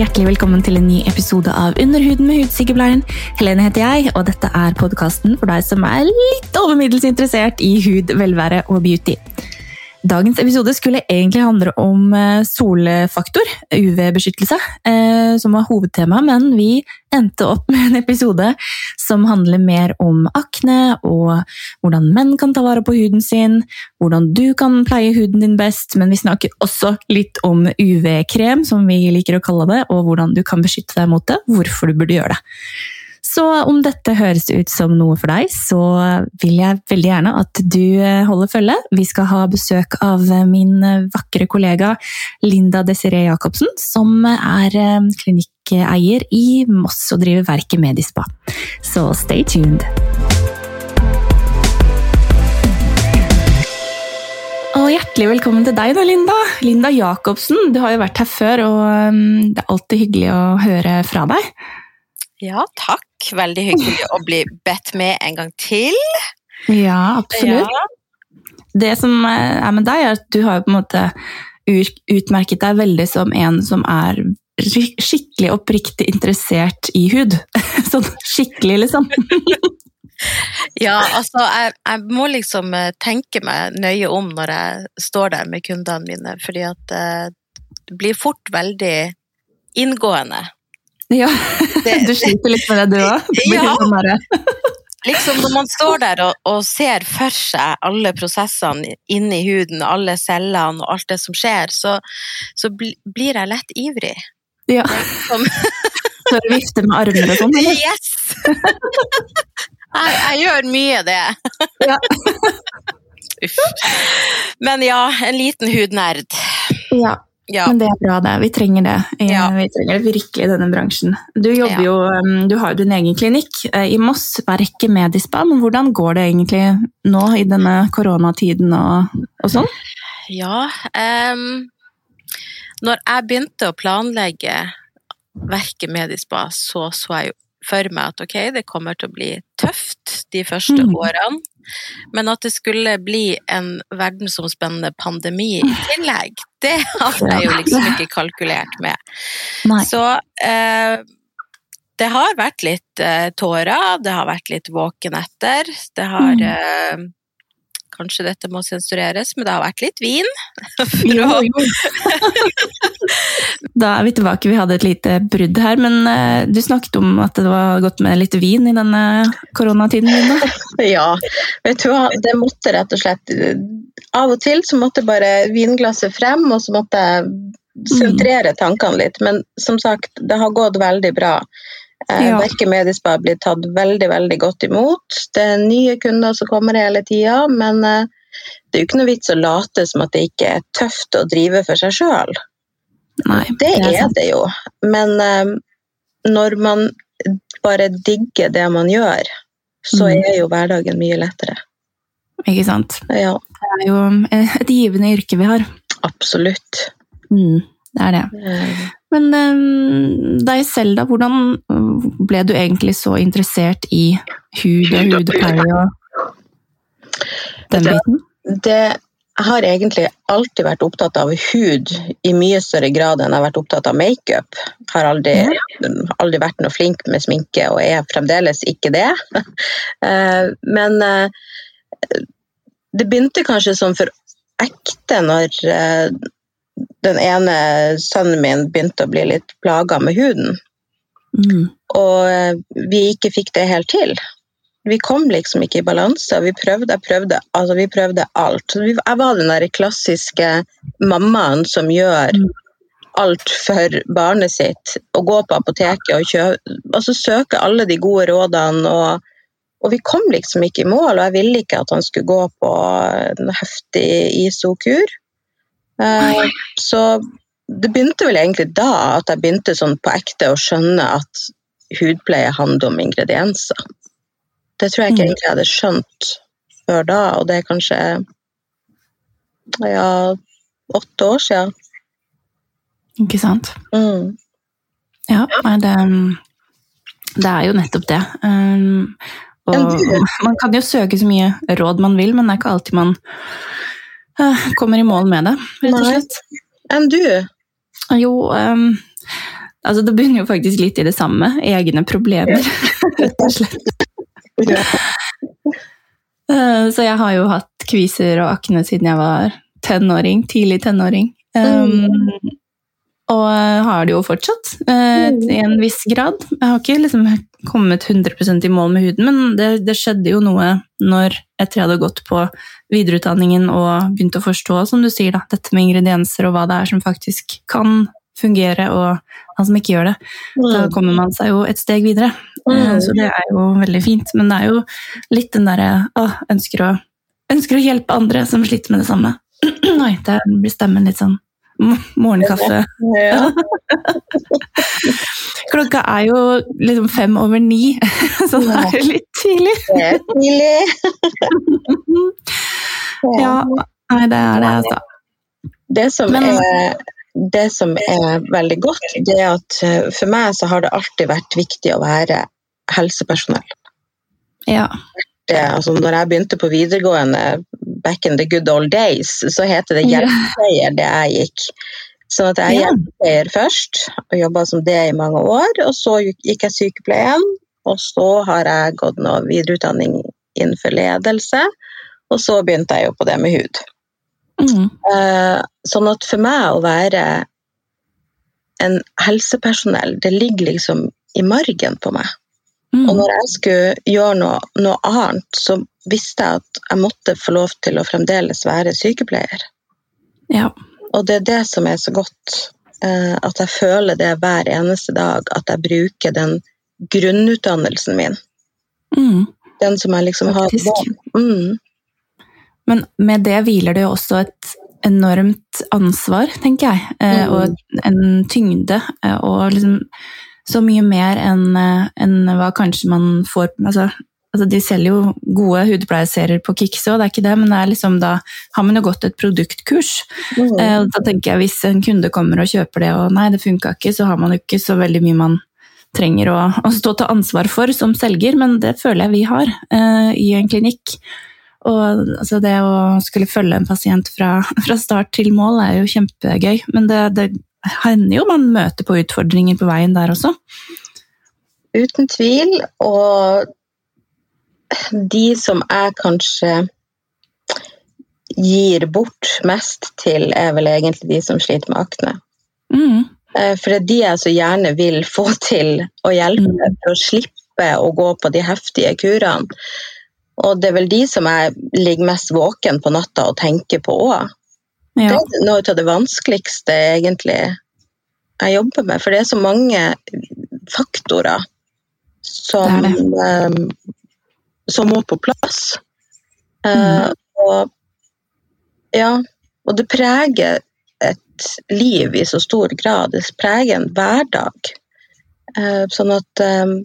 hjertelig velkommen til en ny episode av Underhuden med hudsykepleien. Helene heter jeg, og dette er podkasten for deg som er litt overmiddels interessert i hud, velvære og beauty. Dagens episode skulle egentlig handle om eh, solfaktor, UV-beskyttelse, eh, som var hovedtema, men vi endte opp med en episode som handler mer om akne og hvordan menn kan ta vare på huden sin, hvordan du kan pleie huden din best, men vi snakker også litt om UV-krem, som vi liker å kalle det, og hvordan du kan beskytte deg mot det, hvorfor du burde gjøre det. Så om dette høres ut som noe for deg, så vil jeg veldig gjerne at du eh, holder følge. Vi skal ha besøk av min vakre kollega Linda Desiree Jacobsen, som er eh, klinikkeier i Moss og driver verket Medispa. Så stay tuned! Og hjertelig velkommen til deg, da, Linda. Linda Jacobsen. Du har jo vært her før, og um, det er alltid hyggelig å høre fra deg. Ja, takk. Veldig hyggelig å bli bedt med en gang til. Ja, absolutt. Ja. Det som er med deg, er at du har på en måte utmerket deg veldig som en som er skikkelig oppriktig interessert i hud. Sånn skikkelig, liksom. ja, altså jeg, jeg, må liksom eh, tenke meg nøye om når jeg står der med kundene mine, fordi at eh, det blir fort veldig inngående. Ja, det, du sliter litt med det du òg? Ja. liksom når man står der og, og, ser for seg alle prosessene inni huden, alle cellene og alt det som skjer, så, så blir jeg lett ivrig. Ja. Så du vifter med armene og sånn? Yes! Jeg, jeg, gjør mye det. Ja. Uff. Men ja, en liten hudnerd. Ja. Ja. Men det er bra, det. Vi trenger det. Ja. Vi trenger det virkelig i denne bransjen. Du ja. jo, um, du har jo din egen klinikk eh, i Moss, Verket Medispa. Men hvordan går det egentlig nå i denne koronatiden og, og sånn? Ja um, Når jeg begynte å planlegge Verket Medispa, så så jeg jo for meg at ok, det kommer til å bli tøft de første mm. årene. Men at det skulle bli en verdensomspennende pandemi i tillegg, det hadde jeg jo liksom ikke kalkulert med. Nei. Så eh, det har vært litt eh, tårer, det har vært litt våkenetter. Det har mm. eh, Kanskje dette må sensureres, men det har vært litt vin. jo, jo. da er vi tilbake. Vi hadde et lite brudd her, men uh, du snakket om at det var godt med litt vin i denne koronatiden din. Ja, vet du hva. Det måtte rett og slett Av og til så måtte bare vinglasset frem, og så måtte jeg sentrere tankene litt. Men som sagt, det har gått veldig bra. Eh, ja. Verket Mediespa blir tatt veldig veldig godt imot. Det er nye kunder som kommer hele tida, men eh, det er jo ikke noe vits å late som at det ikke er tøft å drive for seg sjøl. Det, det er det jo. Men eh, når man bare digger det man gjør, så mm. er jo hverdagen mye lettere. Ikke sant. Ja. Det er jo et givende yrke vi har. Absolutt. Mm, det er det. Men um, deg selv, da. Hvordan ble du egentlig så interessert i hud og hudpleie og den biten? Det, jeg har egentlig alltid vært opptatt av hud i mye større grad enn jeg har vært opptatt av makeup. Har aldri, aldri vært noe flink med sminke og er fremdeles ikke det. Eh, men eh, det begynte kanskje som for ekte når eh, den ene sønnen min begynte å bli litt plaga med huden. Mm. Og eh, vi ikke fikk det helt til. Vi kom liksom ikke i balanse. Vi prøvde, prøvde, altså vi prøvde alt. Jeg var den der klassiske mammaen som gjør mm. alt for barnet sitt. Å gå på apoteket og kjøpe Altså søke alle de gode rådene. Og, og, vi kom liksom ikke i mål, og jeg ville ikke at han skulle gå på en heftig ISO-kur. Eh, så det begynte vel egentlig da at jeg begynte sånn på ekte å skjønne at hudpleie handler om ingredienser. Det tror jeg ikke mm. egentlig jeg hadde skjønt før da, og det er kanskje ja, åtte år siden. Ikke sant. Mm. Ja, det, det, er jo nettopp det. Um, og man kan jo søke så mye råd man vil, men det er ikke alltid man kommer i mål med det, rett og slett. Enn du? Jo, um, Altså, det begynner jo faktisk litt i det samme. Egne problemer, rett og slett. Eh, Så jeg har jo hatt kviser og akne siden jeg var tenåring. Tidlig tenåring. Um, og har det jo fortsatt, eh, i en viss grad. Jeg har ikke liksom kommet 100 i mål med huden, men det, det skjedde jo noe når etter jeg hadde gått på videreutdanningen og begynt å forstå, som du sier, da, dette med ingredienser og hva det er som faktisk kan fungere, og han som ikke gjør det. Da kommer man seg jo et steg videre. Eh, Så det er jo veldig fint. Men det er jo litt den derre å, ønsker å, ønsker å hjelpe andre som sliter med det samme. Oi, der blir stemmen litt sånn morgenkaffe. Ja. Klokka er jo liksom fem over ni, så det er litt tidlig. Det er tidlig. Ja, nei, det er det, altså. Det som, Men- er, det som er veldig godt, det er at eh, for meg så har det alltid vært viktig å være helsepersonell. Ja. Det, altså når jeg begynte på videregående back in the good old days, så heter det hjelpepleier det jeg gikk. Sånn at jeg er Ja. hjelpepleier først, og jobba som det i mange år. Og så gikk jeg sykepleien, og så har jeg gått noe videreutdanning innenfor ledelse. Og så begynte jeg jo på det med hud. Mm. Eh, sånn at for meg å være en helsepersonell, det ligger liksom i margen på meg. Mm. Og når jeg skulle gjøre noe, noe annet, så visste jeg at jeg måtte få lov til å fremdeles være sykepleier. Ja. Og det er det som er så godt, eh, at jeg føler det hver eneste dag, at jeg bruker den grunnutdannelsen min. Mm. Den som jeg liksom Faktisk. har. Mm. Men med det hviler det jo også et enormt ansvar, tenker jeg, eh, Mm. og en tyngde, eh, og liksom så mye mer enn eh, enn hva kanskje man får altså, altså De selger jo gode hudpleieserier på Kikse, og det er ikke det, men det er liksom da har man jo gått et produktkurs. Mm. Da tenker jeg Hvis en kunde kommer og kjøper det, og nei, det funka ikke, så har man jo ikke så veldig mye man trenger å, å stå til ansvar for som selger, men det føler jeg vi har eh, i en klinikk. Og altså, det å skulle følge en pasient fra, fra start til mål er jo kjempegøy, men det, det hender jo man møter på utfordringer på veien der også. Uten tvil. Og de som jeg kanskje gir bort mest til, er vel egentlig de som sliter med akne. Mm. Eh, For det er de jeg så gjerne vil få til å hjelpe Mm. for å slippe å gå på de heftige kurene. Og det er vel de som jeg ligger mest våken på natta og tenker på òg. Det er noe av det vanskeligste egentlig jeg jobber med, for det er så mange faktorer som, Det eh, som må på plass. Mm. Uh, og, ja, og det preger et liv i så stor grad. Det preger en hverdag. Uh, sånn at um,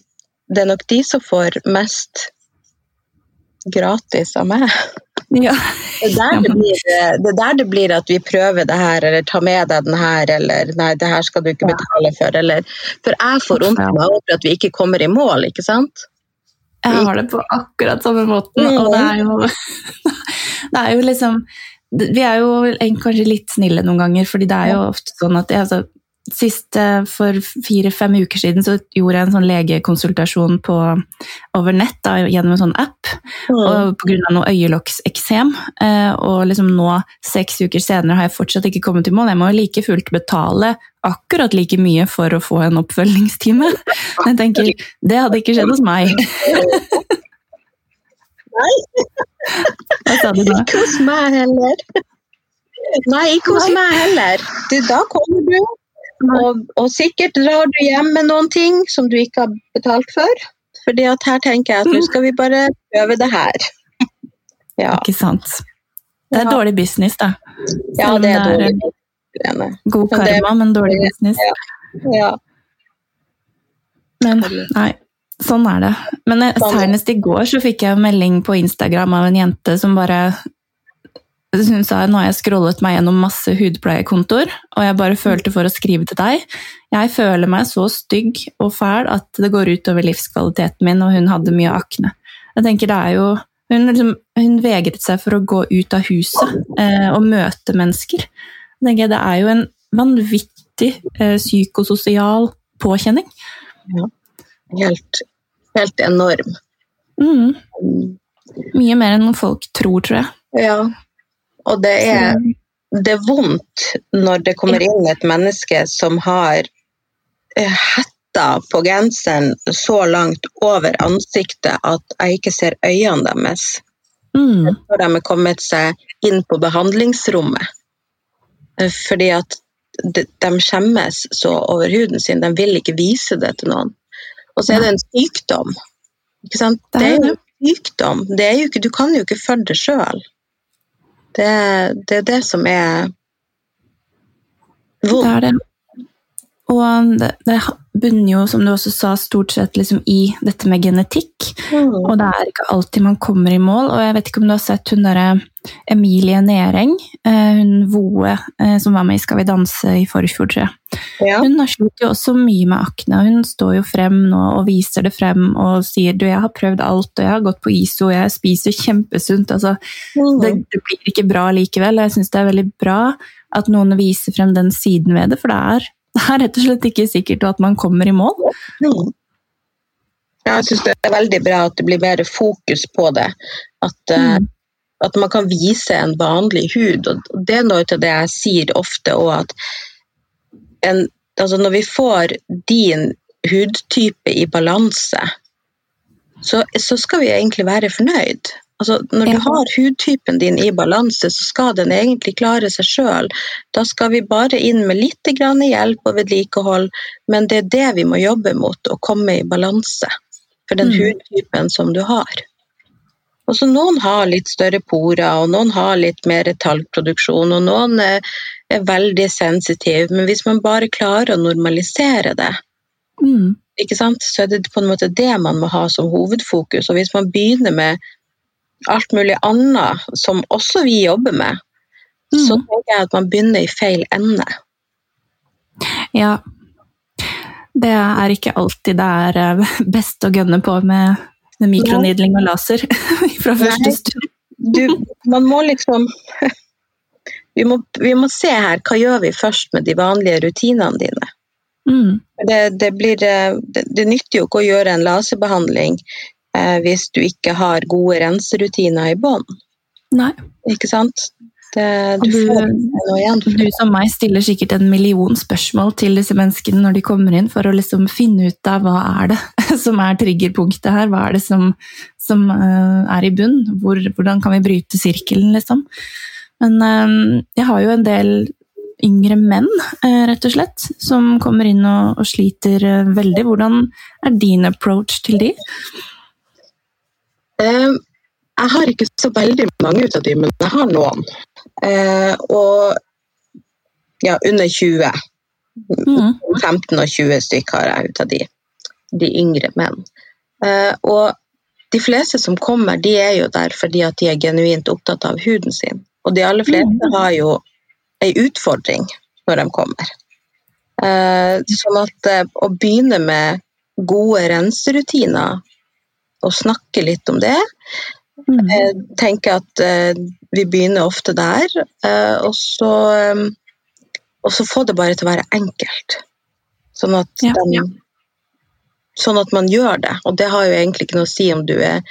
det er nok de som får mest gratis av meg. ja. Det er, det, blir, det er der det blir at vi prøver det her, eller ta med deg den her, eller nei, det her skal du ikke betale for, eller For jeg får vondt meg over at vi ikke kommer i mål, ikke sant? Jeg har det på akkurat samme måten, og det er jo Det er jo liksom Vi er jo kanskje litt snille noen ganger, fordi det er jo ofte sånn at jeg, altså, Sist eh, for fire-fem uker siden så gjorde jeg en sånn legekonsultasjon på, over nett da, gjennom en sånn app, og på grunn av noe øyelokkseksem. Eh, og liksom nå, seks uker senere, har jeg fortsatt ikke kommet i mål. Jeg må like fullt betale akkurat like mye for å få en oppfølgingstime. Men jeg tenker, det hadde ikke skjedd hos meg. Nei. Hva sa du da? Ikke hos meg heller. Nei, ikke hos meg heller. Du, da kommer du, og, og sikkert drar du hjem med noen ting som du ikke har betalt for. Fordi her tenker jeg at nå skal vi bare prøve det her. Ja, Ikke sant. Det er dårlig business, da. ja Selv ja, det er det er dårlig. greiene. God Men det- karma, men dårlig business. Ja. Men nei, sånn er det. Men eh, Sånn. senest i går så fikk jeg en melding på Instagram av en jente som bare hun sa nå har jeg scrollet meg gjennom masse hudpleiekontoer, og jeg bare følte for å skrive til deg. Jeg føler meg så stygg og fæl at det går utover livskvaliteten min, og hun hadde mye akne. Jeg tenker det er jo Hun, liksom, hun vegret seg for å gå ut av huset eh, og møte mennesker. Jeg tenker Det er jo en vanvittig eh, psykososial påkjenning. Ja. Helt, helt enorm. Mm. Mm. Mye mer enn folk tror, tror jeg. Ja. Og det er, det er vondt når det kommer inn et menneske som har eh, hetta på genseren så langt over ansiktet at jeg ikke ser øynene deres Mm. når de er kommet seg inn på behandlingsrommet. Eh, Fordi at de, de skjemmes så over huden sin, de vil ikke vise det til noen. Og så er det en sykdom. Det er jo en sykdom. Det er jo ikke, du kan jo ikke følge det sjøl. Det, det er det som er Det er det. Og det, det bunner jo, som du også sa, stort sett liksom i dette med genetikk. Mm. Og det er ikke alltid man kommer i mål. Og jeg vet ikke om du har sett hun derre Emilie Næreng, eh, hun Voe eh, som var med i Skal vi danse i forfjor, tror. Ja. Hun har slitt jo også mye med akne, hun står jo frem nå og viser det frem og sier du, jeg har prøvd alt, og jeg har gått på ISO, og jeg spiser kjempesunt. Altså, Mm. det, det blir ikke bra likevel. Jeg syns det er veldig bra at noen viser frem den siden ved det, for det er, det er rett og slett ikke sikkert at man kommer i mål. Ja, jeg syns det er veldig bra at det blir mer fokus på det. At, eh, Mm. at man kan vise en vanlig hud. Og det er noe av det jeg sier ofte òg, at en, altså når vi får din hudtype i balanse, så, så skal vi egentlig være fornøyd. Altså, når du har hudtypen din i balanse, så skal den egentlig klare seg sjøl. Da skal vi bare inn med litt grann hjelp og vedlikehold, men det er det vi må jobbe mot, å komme i balanse for den Mm. hudtypen som du har. Også Noen har litt større porer, og noen har litt mer talgproduksjon, og noen er, er veldig sensitive. Men hvis man bare klarer å normalisere det, Mm. så er det på en måte det man må ha som hovedfokus. Og hvis man begynner med alt mulig annet som også vi jobber med, så Mm. tenker jeg at man begynner i feil ende. Ja. Det er ikke alltid det er eh, best å gønne på med med mikronidling og laser fra første stund. Du, man må liksom vi må, vi må se her, hva gjør vi først med de vanlige rutinene dine? Mm. Det, det, blir, eh, det, det nytter jo ikke å gjøre en laserbehandling eh, hvis du ikke har gode renserutiner i bånn. Ikke sant? Det, du du- Du som meg stiller sikkert en million spørsmål til disse menneskene når de kommer inn, for å liksom finne ut av hva er det som er triggerpunktet her, hva er det som, som eh, er i bunn, Hvor, hvordan kan vi bryte sirkelen, liksom. Men eh, jeg har jo en del yngre menn, eh, rett og slett, som kommer inn og, og sliter eh, veldig. Hvordan er din approach til de? Eh, jeg har ikke så veldig mange ut av de, men jeg har noen. Eh, og ja, under 20. Mm. 15 og 20 stykker har jeg ut av de, de yngre menn. Eh, og de fleste som kommer, de er jo der fordi at de er genuint opptatt av huden sin. Og de aller fleste har jo ei utfordring når de kommer. Eh, sånn at eh, å begynne med gode renserutiner og snakke litt om det, Mm. jeg tenker at eh, vi begynner ofte der, eh, og så eh, og så få det bare til å være enkelt. Sånn at, Ja. den, sånn at man gjør det. Og det har jo egentlig ikke noe å si om du er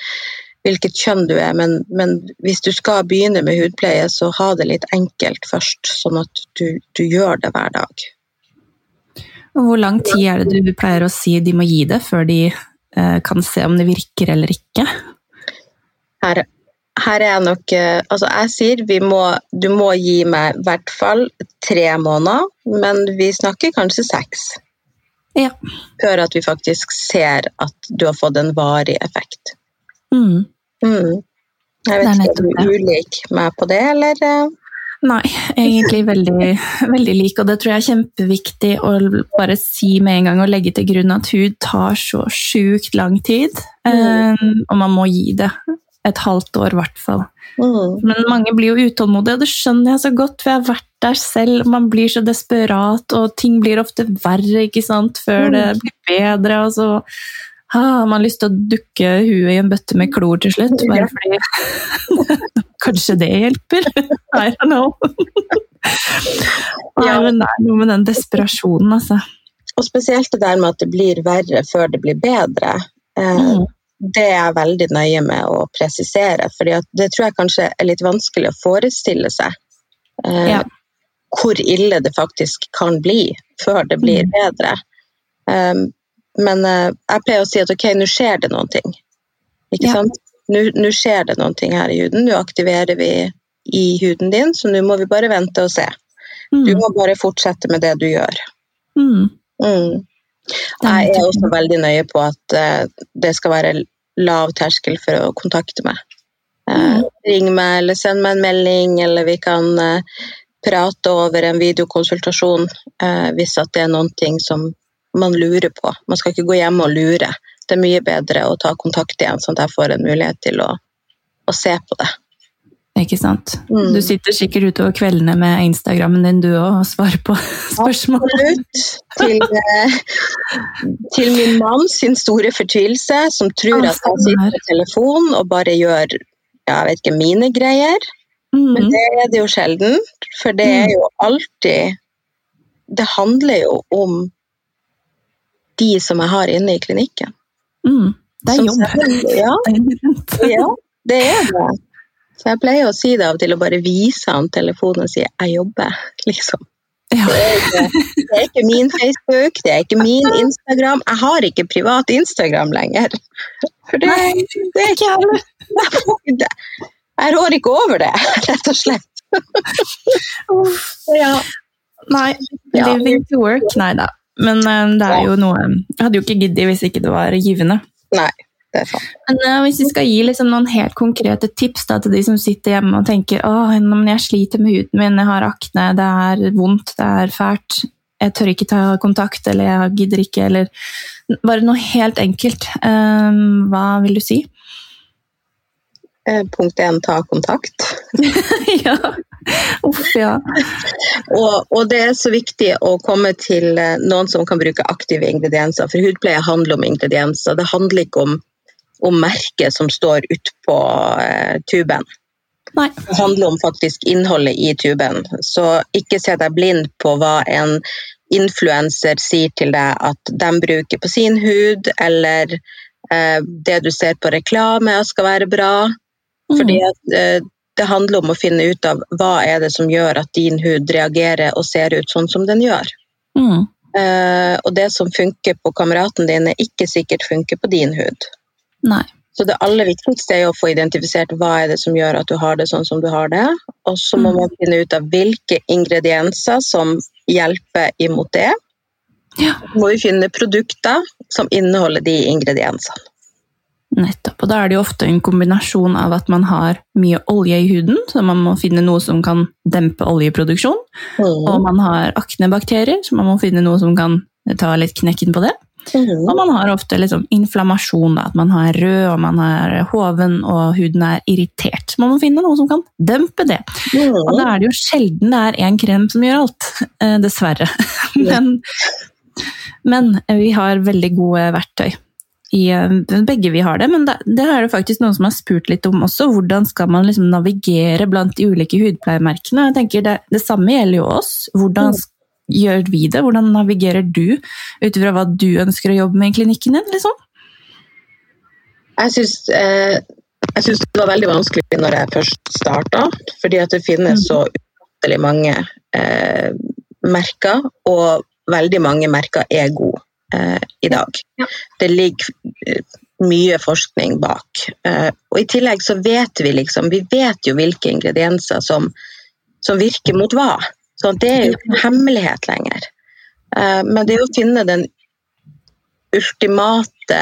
hvilket kjønn du er, men, men hvis du skal begynne med hudpleie, så ha det litt enkelt først, sånn at du, du gjør det hver dag. Og hvor lang tid er det du pleier å si de må gi det, før de eh, kan se om det virker eller ikke? Her, her er jeg nok eh, Altså, jeg sier vi må, du må gi meg i hvert fall tre måneder, men vi snakker kanskje seks. Ja. Før at vi faktisk ser at du har fått en varig effekt. Mm. Mm. Jeg vet ikke, om er du ulik meg på det, eller? Eh? Nei, egentlig veldig, veldig lik, og det tror jeg er kjempeviktig å bare si med en gang og legge til grunn at hud tar så sjukt lang tid, Mm. og man må gi det et halvt år i hvert fall. Mm. Men mange blir jo utålmodige, og det skjønner jeg så godt, for jeg har vært der selv. Man blir så desperat, og ting blir ofte verre ikke sant, før det blir bedre. Og så har man lyst til å dukke huet i en bøtte med klor til slutt, bare fordi Kanskje det hjelper? I don't know. Nei, Ja. men det er noe med den desperasjonen, altså. og spesielt det der med at det blir verre før det blir bedre. Eh, Mm. Det er jeg veldig nøye med å presisere, for det tror jeg kanskje er litt vanskelig å forestille seg. Eh, Ja. Hvor ille det faktisk kan bli før det blir Mm. bedre. Men eh, jeg pleier å si at ok, nå skjer det noen ting. Ikke Ja. sant? Nå skjer det noen ting her i huden. Nå aktiverer vi i huden din, så nå må vi bare vente og se. Du Mm. må bare fortsette med det du gjør. Mm. Mm. Jeg er også veldig nøye på at uh, det skal være lav terskel for å kontakte meg. Uh. Ring meg eller send meg en melding, eller vi kan uh, prate over en videokonsultasjon hvis det er noen ting som man lurer på. Man skal ikke gå hjem og lure. Det er mye bedre å ta kontakt igjen, sånn at jeg får en mulighet til å, å se på det. Ikke sant. Mm. Du sitter sikkert utover kveldene med Instagrammen din du òg og svarer på spørsmål. Absolutt. Til, eh, til min mann sin store fortvilelse, som tror Å, at han sitter på telefon og bare gjør ja, jeg vet ikke, mine greier. Men Mm. det er det jo sjelden, for det er jo alltid Det handler jo om de som jeg har inne i klinikken. Mm. Det er jobb. Ja, ja, det er det. Så jeg pleier å si det av og til, å bare vise han telefonen og si 'jeg jobber', liksom. Ja. Det er, ikke, det er ikke min Facebook, det er ikke min Instagram. Jeg har ikke privat Instagram lenger. For det, det er ikke det. Jeg rår ikke over det, rett og slett. Ja. Nei, living to work, nei da. Men eh, det er jo noe Jeg hadde jo ikke giddet hvis ikke det var givende. Nei, det er sant. Men eh, hvis vi skal gi liksom noen helt konkrete tips da, til de som sitter hjemme og tenker åh, jeg sliter med huden min, jeg har akne, det er vondt, det er fælt, jeg tør ikke ta kontakt, eller jeg gidder ikke, eller bare noe helt enkelt. Eh, hva vil du si? Eh, Punkt én, ta kontakt. ja. Uff, ja. Og, og det er så viktig å komme til eh, noen som kan bruke aktive ingredienser, for hudpleie handler om ingredienser. Det handler ikke om, om merket som står utpå eh, tuben. Nei. Det handler om faktisk innholdet i tuben. Så ikke se deg blind på hva en influenser sier til deg at de bruker på sin hud, eller eh, det du ser på reklame skal være bra. Fordi Mm. at, eh, det handler om å finne ut av hva er det som gjør at din hud reagerer og ser ut sånn som den gjør. Mm. Eh, og det som funker på kameraten din, er ikke sikkert funker på din hud. Nei. Så det aller viktigste er å få identifisert hva er det som gjør at du har det sånn som du har det. Og så må Mm. man finne ut av hvilke ingredienser som hjelper imot det. Ja. Så må vi finne produkter som inneholder de ingrediensene. Nettopp. Og da er det jo ofte en kombinasjon av at man har mye olje i huden, så man må finne noe som kan dempe oljeproduksjon. Og Mm. man har aknebakterier, så man må finne noe som kan ta litt knekken på det. Mm. Og man har ofte liksom inflammasjon, da, at man har rød og man er hoven og huden er irritert. Man må finne noe som kan dempe det. Og da er det jo sjelden det er én krem som gjør alt, eh, dessverre. Men, men vi har veldig gode verktøy. I, eh, begge vi har det, men det, det er det faktisk noen som har spurt litt om også. Hvordan skal man liksom navigere blant de ulike hudpleiemerkene? Jeg tenker det, det samme gjelder jo oss. Hvordan mm. gjør vi det? Hvordan navigerer du ut ifra hva du ønsker å jobbe med i klinikken din? Liksom? Jeg syns, eh, det var veldig vanskelig når jeg først starta, fordi at det finnes Mm. så ufattelig mange eh, merker, og veldig mange merker er gode i dag. Ja. Det ligger eh, mye forskning bak. Eh, og i tillegg så vet vi liksom, vi vet jo hvilke ingredienser som, som virker mot hva. Så det er jo ikke hemmelighet lenger. Eh, men det er å finne den ultimate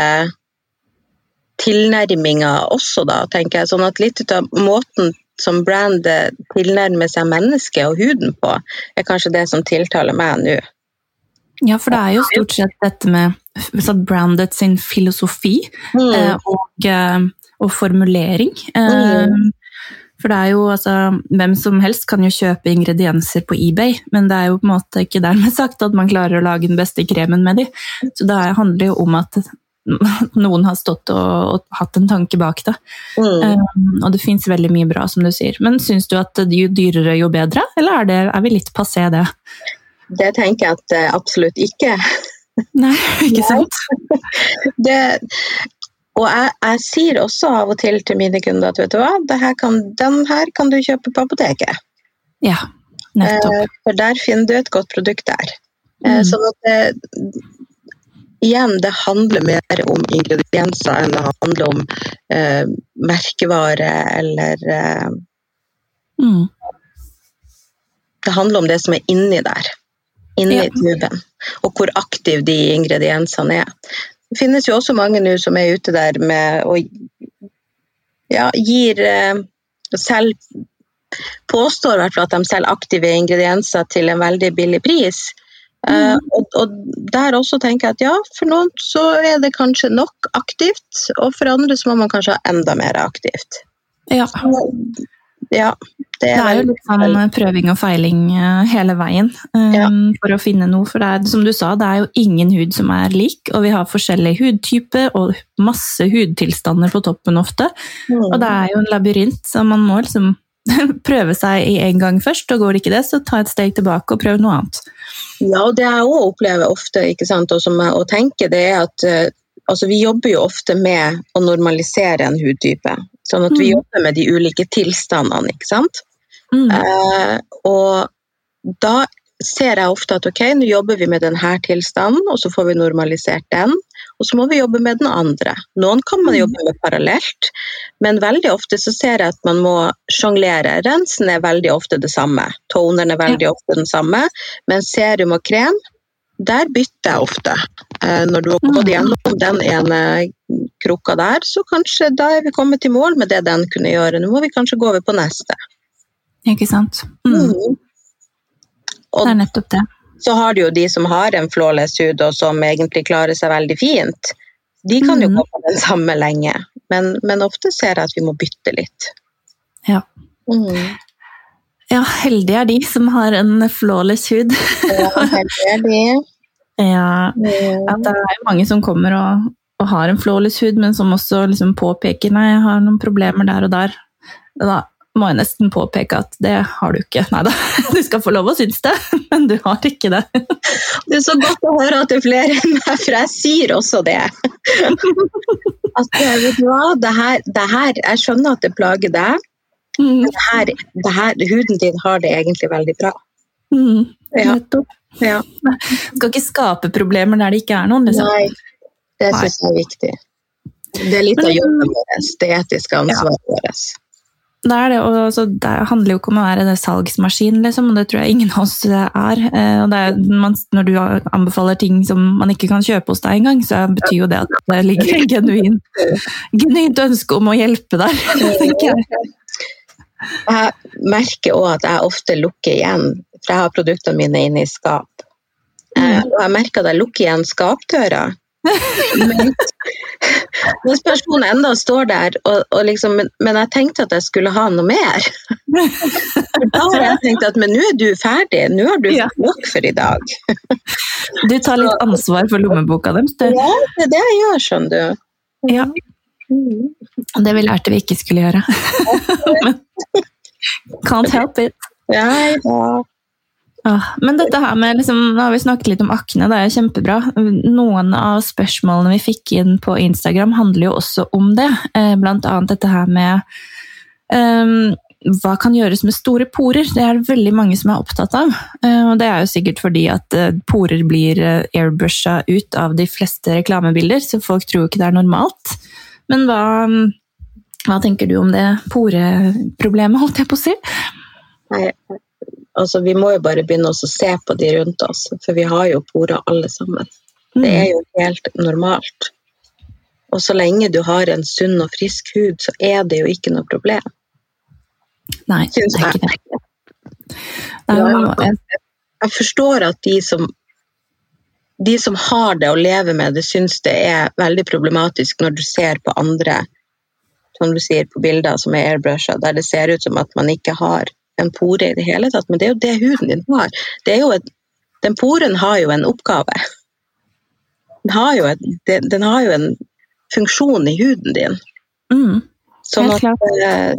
tilnærminga også, da, tenker jeg. Sånn at litt ut av måten som brandet tilnærmer seg mennesket og huden på, er kanskje det som tiltaler meg nå. Ja, for det er jo stort sett dette med så brandet sin filosofi eh, og, eh, og formulering. Eh, Mm. For det er jo altså Hvem som helst kan jo kjøpe ingredienser på eBay, men det er jo på en måte ikke dermed sagt at man klarer å lage den beste kremen med de. Så det handler jo om at noen har stått og, og hatt en tanke bak det. Mm. Um, og det fins veldig mye bra, som du sier. Men syns du at jo dyrere, jo bedre? Eller er, det, er vi litt passé det? Det tenker jeg at absolutt ikke. Nei, ikke sant? Det, og jeg, jeg sier også av og til til mine kunder at vet du hva, kan, den her kan du kjøpe på apoteket. Ja, nettopp. Eh, for der finner du et godt produkt der. Eh, Mm. Sånn at det, igjen, det handler mer om ingredienser enn det handler om eh, merkevare eller eh, Mm. Det handler om det som er inni der. Inni Ja. tuben. Og hvor aktive de ingrediensene er. Det finnes jo også mange nå som er ute der med og ja, gir eh, selv Påstår i hvert fall at de selger aktive ingredienser til en veldig billig pris. Eh, og, og der også tenker jeg at ja, for noen så er det kanskje nok aktivt, og for andre så må man kanskje ha enda mer aktivt. Ja. Ja, det Det er, er jo litt sånn prøving og feiling eh, hele veien um, Ja. for å finne noe. For det er, som du sa, det er jo ingen hud som er lik, og vi har forskjellige hudtyper og masse hudtilstander på toppen ofte. Og det er jo en labyrint, så man må liksom prøve seg i en gang først, og går det ikke det, så ta et steg tilbake og prøv noe annet. Ja, og det jeg òg opplever ofte, ikke sant, og som jeg tenker, det er at eh, altså, vi jobber jo ofte med å normalisere en hudtype. Sånn at vi Mm. jobber med de ulike tilstandene, ikke sant. Mm. Eh, og da ser jeg ofte at ok, nå jobber vi med denne tilstanden, og så får vi normalisert den. Og så må vi jobbe med den andre. Noen kan man Mm. jobbe med parallelt, men veldig ofte så ser jeg at man må sjonglere. Rensen er veldig ofte det samme, toneren er veldig ofte den samme, men serum og krem, der bytter jeg ofte. Eh, når du har gått Mm. gjennom den ene krukka der, så kanskje da er vi kommet i mål med det den kunne gjøre. Nå må vi kanskje gå over på neste. Ikke sant? Mm. Mm. Det er nettopp det. så har du jo de som har en flawless hud og som egentlig klarer seg veldig fint. De kan jo Mhm. gå på den samme lenge, men, men ofte ser jeg at vi må bytte litt. Ja. Mm. Ja, heldige er de som har en flawless hud. Ja, heldige er de. ja, Mm. at det er mange som kommer og, og har en flawless hud, men som også liksom påpeker nei, jeg har noen problemer der og der. Da må jeg nesten påpeke at det har du ikke. Nei da, du skal få lov å synes det, men du har ikke det. Det er så godt å høre at det er flere enn meg, for jeg sier også det. At, eh, vet du hva, det her, det her, jeg skjønner at det plager deg, Mm, men det her, det her, huden din har det egentlig veldig bra. mm, Ja. Ja. Skal ikke skape problemer der det ikke er noen. Liksom. Nei, det syns jeg er viktig. Det er litt av jobben vår, det etiske ansvaret vårt. Det er det, og altså, det handler jo ikke om å være det salgsmaskin, liksom, og det tror jeg ingen av oss er. Eh, Og det er, man, når du anbefaler ting som man ikke kan kjøpe hos deg engang, så betyr jo det at det ligger en genuin, genuint ønske om å hjelpe der, tenker jeg. Jeg merker òg at jeg ofte lukker igjen, for jeg har produktene mine inne i skap. Mm. Og jeg merker at jeg lukker igjen skapdøra. Men- Mens personen enda står der, og, og liksom, men, men jeg tenkte at jeg skulle ha noe mer. Da har jeg tenkt at men nå er du ferdig, nå har du Ja. nok for i dag. Du tar litt ansvar for lommeboka deres, du. Ja, det er det jeg gjør, skjønner du. Ja, Mm. det vi lærte vi ikke skulle gjøre. Men Can't help it. Ja, ja. Ah, Men dette her med, liksom, nå har vi snakket litt om akne, det er jo kjempebra. Noen av spørsmålene vi fikk inn på Instagram handler jo også om det. Eh, Blant annet dette her med um, hva kan gjøres med store porer? Det er det veldig mange som er opptatt av. Eh, Og det er jo sikkert fordi at eh, porer blir airbrusha ut av de fleste reklamebilder, så folk tror ikke det er normalt. Men hva, hva tenker du om det poreproblemet, holdt jeg på å si? Nei, altså vi må jo bare begynne å se på de rundt oss, for vi har jo porer alle sammen. Det er jo helt normalt. Og så lenge du har en sunn og frisk hud, så er det jo ikke noe problem. Nei, det er ikke det. Jeg forstår at de som, de som har det å leve med det, syns det er veldig problematisk når du ser på andre, som du sier på bilder som er airbrusha, der det ser ut som at man ikke har en pore i det hele tatt, men det er jo det huden din har. Det er jo et, den poren har jo en oppgave. Den har jo, et, den, den har jo en funksjon i huden din. mm, Sånn at uh,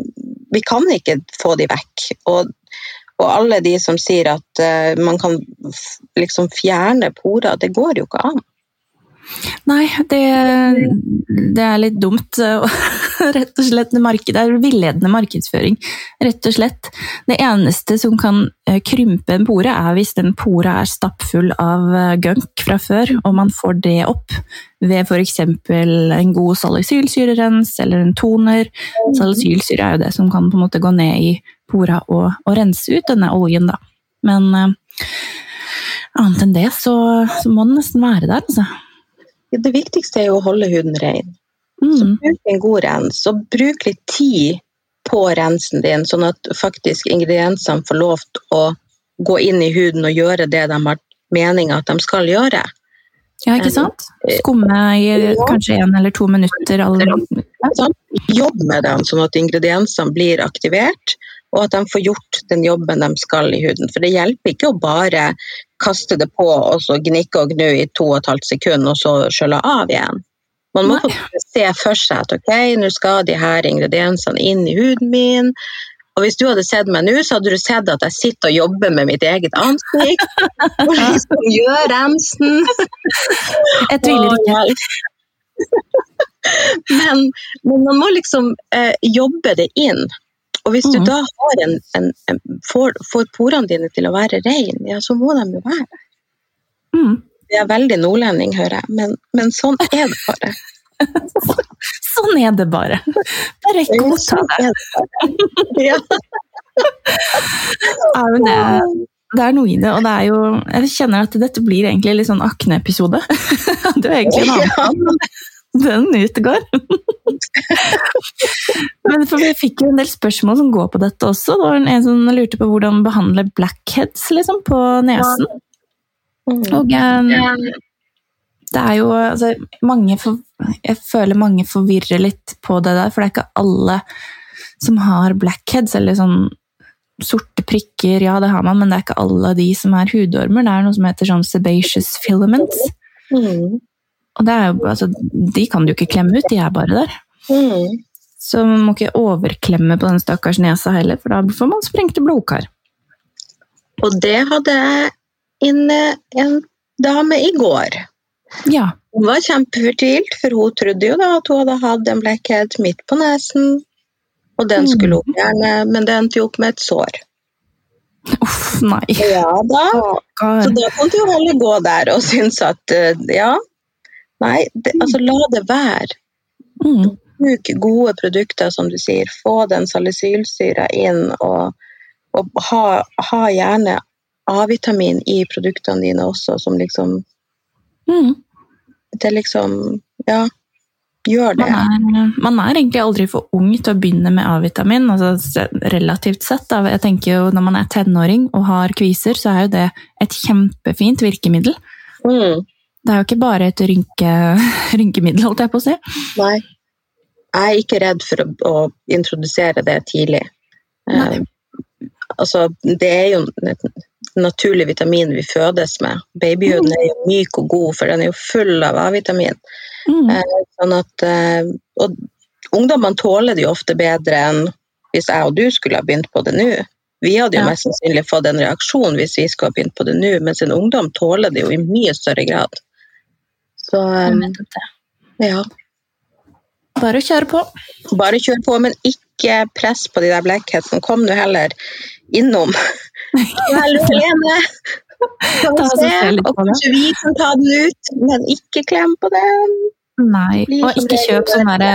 vi kan ikke få de vekk. Og, Og alle de som sier at uh, man kan liksom fjerne porer, det går jo ikke an. Nei, det, det er litt dumt. og Rett og slett det er villedende markedsføring. Rett og slett. Det eneste som kan eh, krympe en pore, er hvis den pora er stappfull av eh, gunk fra før, og man får det opp ved f.eks. en god salicylsyrerens eller en toner. Salicylsyre er jo det som kan på en måte gå ned i pora og, og rense ut denne oljen, da. Men eh, annet enn det, så, så må den nesten være der, altså. Det viktigste er jo å holde huden ren. Så Mm. bruk en god rens, og bruk litt tid på rensen din, sånn at faktisk ingrediensene får lov til å gå inn i huden og gjøre det de har meninga at de skal gjøre. Ja, ikke sant? Skumme i kanskje én eller to minutter. Sånn. Jobb med dem, sånn at ingrediensene blir aktivert, og at de får gjort den jobben de skal i huden. For det hjelper ikke å bare kaste det på og så gnikke og gnu i to og et halvt sekund, og så skjølle av igjen. Man må se for seg at ok, nå skal de her ingrediensene inn i huden min. Og hvis du hadde sett meg nå, så hadde du sett at jeg sitter og jobber med mitt eget ansikt. Og liksom gjør rensen. Jeg tviler ikke. men, men man må liksom eh, jobbe det inn. Og hvis du mm. da har en, en, en, får, får porene dine til å være reine, ja, så må de jo være der. Mm. Det er veldig nordlending, hører jeg, men, men sånn er det bare. Sånn er det bare. Bare godta Sånn det. Ja. Ja, men det, det er noe i det, og det er jo Jeg kjenner at dette blir egentlig litt sånn Akne-episode. Det er egentlig en annen Ja den utgår. Men for vi fikk jo en del spørsmål som går på dette også. Det var en som lurte på hvordan behandle blackheads liksom, på nesen. Mm. Og eh, det er jo altså, mange for, Jeg føler mange forvirrer litt på det der, for det er ikke alle som har blackheads, eller sånn sorte prikker, ja det har man, men det er ikke alle de som er hudormer. Det er noe som heter sånn sebaceous filaments. Mm. Og det er jo, altså, de kan du ikke klemme ut, de er bare der. Mm. Så man må ikke overklemme på den stakkars nesa heller, for da får man sprengte blodkar. Og det hadde jeg inne en dame i går. Ja. Hun var kjempefortvilt, for hun trodde jo da at hun hadde hatt en blackhead midt på nesen. Og den skulle hun gjerne, men det endte jo opp med et sår. Uff, nei. Ja da. Så da kan du jo heller gå der og synes at eh, ja, nei, det, altså la det være. Mm. Bruk gode produkter, som du sier. Få den salicylsyra inn, og, og ha, ha gjerne A-vitamin i produktene dine også, som liksom Mm. Det liksom Ja, gjør det. Man er, man er egentlig aldri for ung til å begynne med A-vitamin, altså relativt sett. Da. Jeg tenker jo Når man er tenåring og har kviser, så er jo det et kjempefint virkemiddel. Mm, Det er jo ikke bare et rynke, rynkemiddel, holdt jeg på å si. nei. Jeg er ikke redd for å, å introdusere det tidlig. Nei. Uh, altså, det er jo naturlig vitamin vi fødes med. Babyhuden er jo myk og god, for den er jo full av A-vitamin. Mm. Eh, Sånn at, eh, og ungdommene tåler det jo ofte bedre enn hvis jeg og du skulle ha begynt på det nå. Vi hadde jo Ja. mest sannsynlig fått en reaksjon hvis vi skulle ha begynt på det nå, mens en ungdom tåler det jo i mye større grad. Så eh, ja, Bare å kjøre på. bare kjør på, men ikke press på de der blekkhetene. Kom nå heller innom. Hallo, Lene! Kan vi og se? kanskje vi kan ta den ut, men ikke klem på den. Nei, og ikke kjøp sånne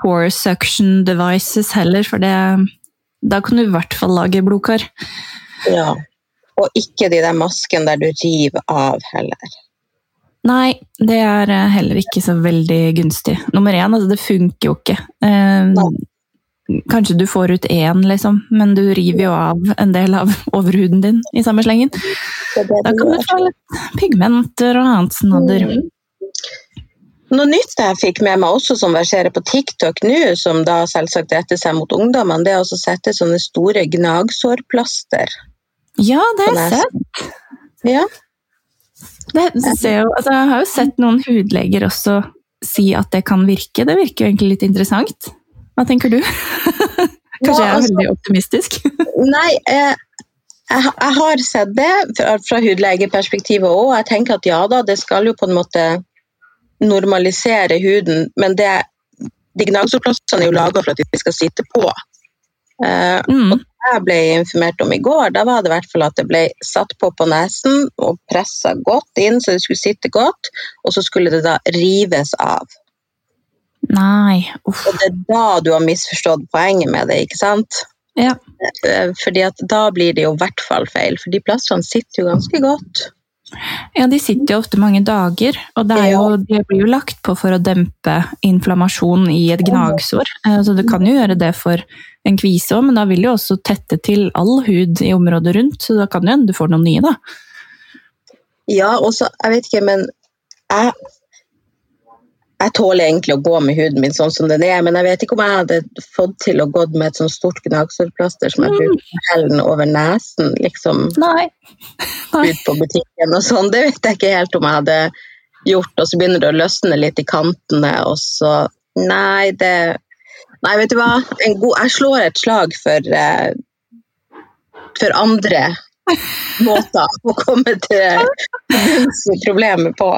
pore suction devices heller, for det Da kan du i hvert fall lage blodkar. Ja. Og ikke de der maskene der du river av heller. Nei, det er eh, heller ikke så veldig gunstig. Nummer én, altså det funker jo ikke. Eh, kanskje du får ut én, liksom, men du river jo av en del av overhuden din i samme slengen. Da kan du få litt pigmenter og annet snadder. Mm. Noe nytt jeg fikk med meg også som verserer på TikTok nå, som da selvsagt retter seg mot ungdommene, det er å sette sånne store gnagsårplaster Ja, det har jeg sett. Ja. Det ser jo, altså, jeg har jo sett noen hudleger også si at det kan virke. Det virker jo egentlig litt interessant. Hva tenker du? Kanskje jeg er altså- veldig optimistisk? Nei, eh, jeg, jeg har sett det fra, fra hudlegeperspektivet òg. Jeg tenker at ja da, det skal jo på en måte normalisere huden, men det, de gnagsårplastene er jo laga for at de skal sitte på. Eh, Mm. og jeg ble informert om i går, da var det i hvert fall at det ble satt på på nesen og pressa godt inn så det skulle sitte godt, og så skulle det da rives av. Nei, uff. Og det er da du har misforstått poenget med det, ikke sant? Ja. Eh, Fordi at da blir det jo i hvert fall feil, for de plastene sitter jo ganske godt. ja, de sitter jo ofte mange dager, og det er jo, de blir jo lagt på for å dempe inflammasjon i et gnagsår. Eh, Så du kan jo gjøre det for en kvise òg, men da vil jo også tette til all hud i området rundt, så da kan jo hende du får noen nye, da. Ja, og så, jeg vet ikke, men jeg, jeg tåler egentlig å gå med huden min sånn som den er, men jeg vet ikke om jeg hadde fått til å gå med et sånt stort gnagsårplaster som jeg bruker på hellen over nesen, liksom Nei. Nei. ut på butikken og sånn. Det vet jeg ikke helt om jeg hadde gjort, og så begynner det å løsne litt i kantene, og så Nei, det Nei, vet du hva? En god, jeg slår et slag for, eh, for andre måter å komme til bunns i problemet på.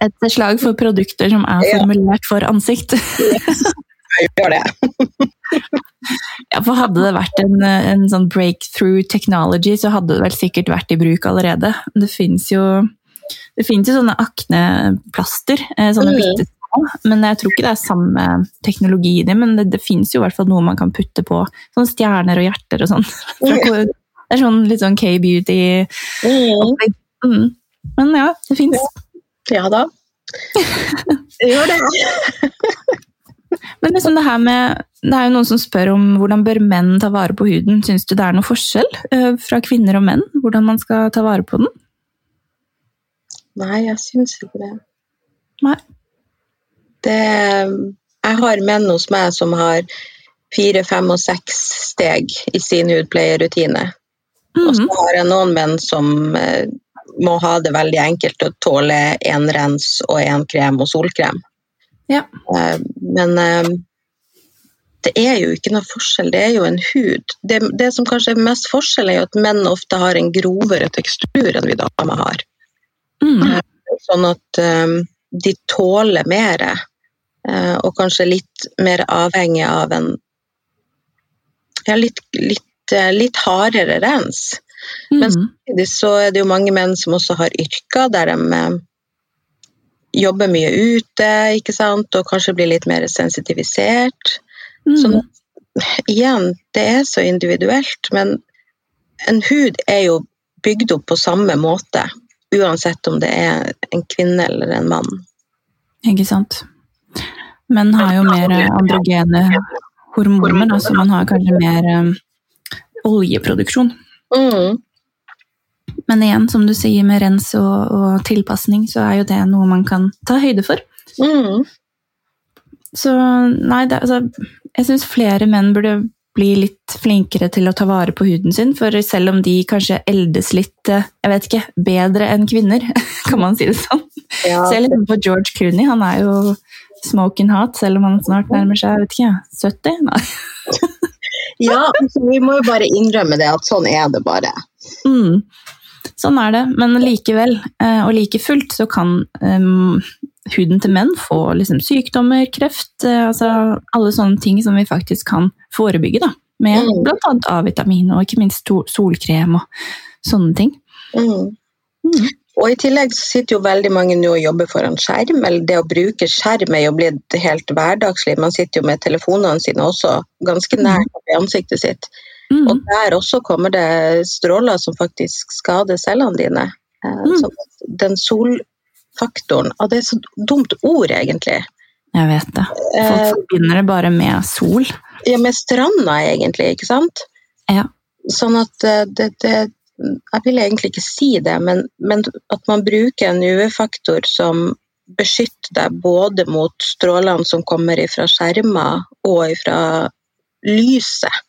Et slag for produkter som er formulert for ansikt. Jeg gjør det. Ja, for hadde det vært en, en sånn breakthrough technology, så hadde det vel sikkert vært i bruk allerede. Det fins jo, jo sånne akneplaster, eh, sånne Mhm. bitte små, men jeg tror ikke det er samme teknologi i dem, men det, det fins jo i hvert fall noe man kan putte på, sånne stjerner og hjerter og sånn. Det er sånn litt sånn K-beauty. Mm. Mm. Men ja, det fins. Ja da. Gjør det. Men liksom det her med Det er jo noen som spør om hvordan bør menn ta vare på huden. Syns du det er noe forskjell eh, fra kvinner og menn? Hvordan man skal ta vare på den? Nei, jeg syns ikke det. Nei. det. Jeg har menn hos meg som har fire, fem og seks steg i sin hudpleierrutine. Og så Mhm. har jeg noen menn som eh, må ha det veldig enkelt og tåle én rens og én krem og solkrem. Ja. Eh, men eh, det er jo ikke noe forskjell, det er jo en hud. Det, det som kanskje er mest forskjell, er jo at menn ofte har en grovere tekstur enn vi damer har. Mm. Sånn at eh, de tåler mer, eh, og kanskje litt mer avhengig av en ja, litt, litt, eh, litt hardere rens. Men Mhm. samtidig så er det jo mange menn som også har yrker der de eh, jobber mye ute, ikke sant, og kanskje blir litt mer sensitivisert. Mm. Så igjen, det er så individuelt, men en hud er jo bygd opp på samme måte, uansett om det er en kvinne eller en mann. Ikke sant. Menn har jo mer androgene hormoner, da, så man har kanskje mer eh, oljeproduksjon. Mm. Men igjen, som du sier, med rens og, og tilpasning, så er jo det noe man kan ta høyde for. Mm. Så nei, det, altså, jeg syns flere menn burde bli litt flinkere til å ta vare på huden sin, for selv om de kanskje eldes litt, eh, jeg vet ikke, bedre enn kvinner, kan man si det sånn. Ja, Se litt på George Clooney, han er jo smoking hot, selv om han snart nærmer seg, jeg vet ikke, 70? Nei. ja altså, vi må jo bare innrømme det, at sånn er det bare. Mm. Sånn er det, men likevel, eh, og like fullt, så kan um, huden til menn få liksom, sykdommer, kreft, eh, altså alle sånne ting som vi faktisk kan forebygge, da. Med Mm. annet A-vitamin og ikke minst solkrem og sånne ting. Mm. Mm. Og i tillegg så sitter jo veldig mange nå og jobber foran skjerm, eller det å bruke skjerm er jo blitt helt hverdagslig. Man sitter jo med telefonene sine også ganske nært opp i ansiktet sitt. Mm. Og der også kommer det stråler som faktisk skader cellene dine. Eh, Mm. Så den solfaktoren Og det er så dumt ord, egentlig. Jeg vet det. Folk Eh, forbinder det bare med sol. ja, med stranda, egentlig, ikke sant? Ja. Sånn at eh, det, det Jeg vil egentlig ikke si det, men, men at man bruker en UV-faktor som beskytter deg både mot strålene som kommer fra skjermer og fra lyset.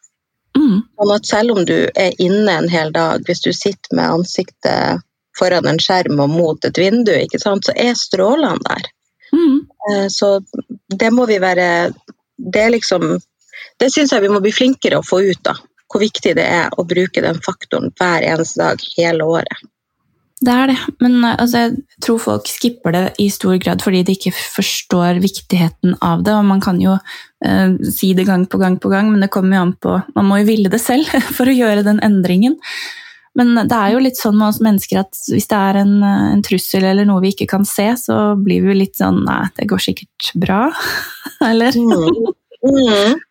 Mm. Sånn at selv om du er inne en hel dag, hvis du sitter med ansiktet foran en skjerm og mot et vindu, sant, så er strålene der. Mm. Eh, Så det må vi være Det er liksom Det syns jeg vi må bli flinkere å få ut, da. Hvor viktig det er å bruke den faktoren hver eneste dag hele året. Det er det, men eh, altså, jeg tror folk skipper det i stor grad fordi de ikke forstår viktigheten av det. og Man kan jo eh, si det gang på gang på gang, men det kommer jo an på Man må jo ville det selv for å gjøre den endringen. Men det er jo litt sånn med oss mennesker at hvis det er en, en, trussel eller noe vi ikke kan se, så blir vi litt sånn Nei, det går sikkert bra. eller? Mm. Mm.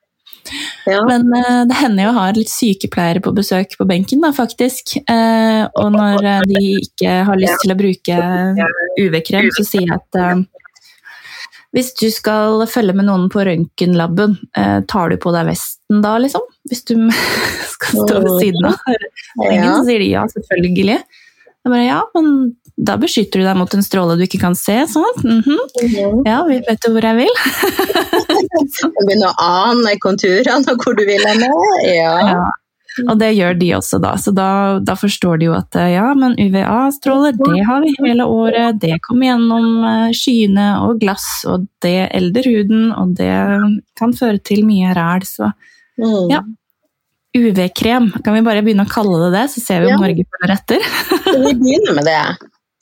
Ja. Men uh, det hender jo å ha litt sykepleiere på besøk på benken, da, faktisk. Uh, og når uh, de ikke har lyst til å bruke UV-krem, så sier jeg at hvis du skal følge med noen på røntgenlaben, tar du på deg vesten da, liksom? Hvis du skal stå ved siden av røntgen, så sier de ja, selvfølgelig. Jeg bare, ja, men da beskytter du deg mot en stråle du ikke kan se. sånn. Mm -hmm. Ja, vi vet jo hvor jeg vil. jeg begynner å ane konturene og hvor du vil hen. Ja. ja. Og det gjør de også, da. Så da, da forstår de jo at ja, men UVA-stråler, det har vi hele året. Det kommer gjennom eh, skyene og glass, og det elder huden, og det kan føre til mye ræl. Så mm. ja, UV-krem. Kan vi bare begynne å kalle det det, så ser vi om ja. Norge følger etter? vi begynner med det.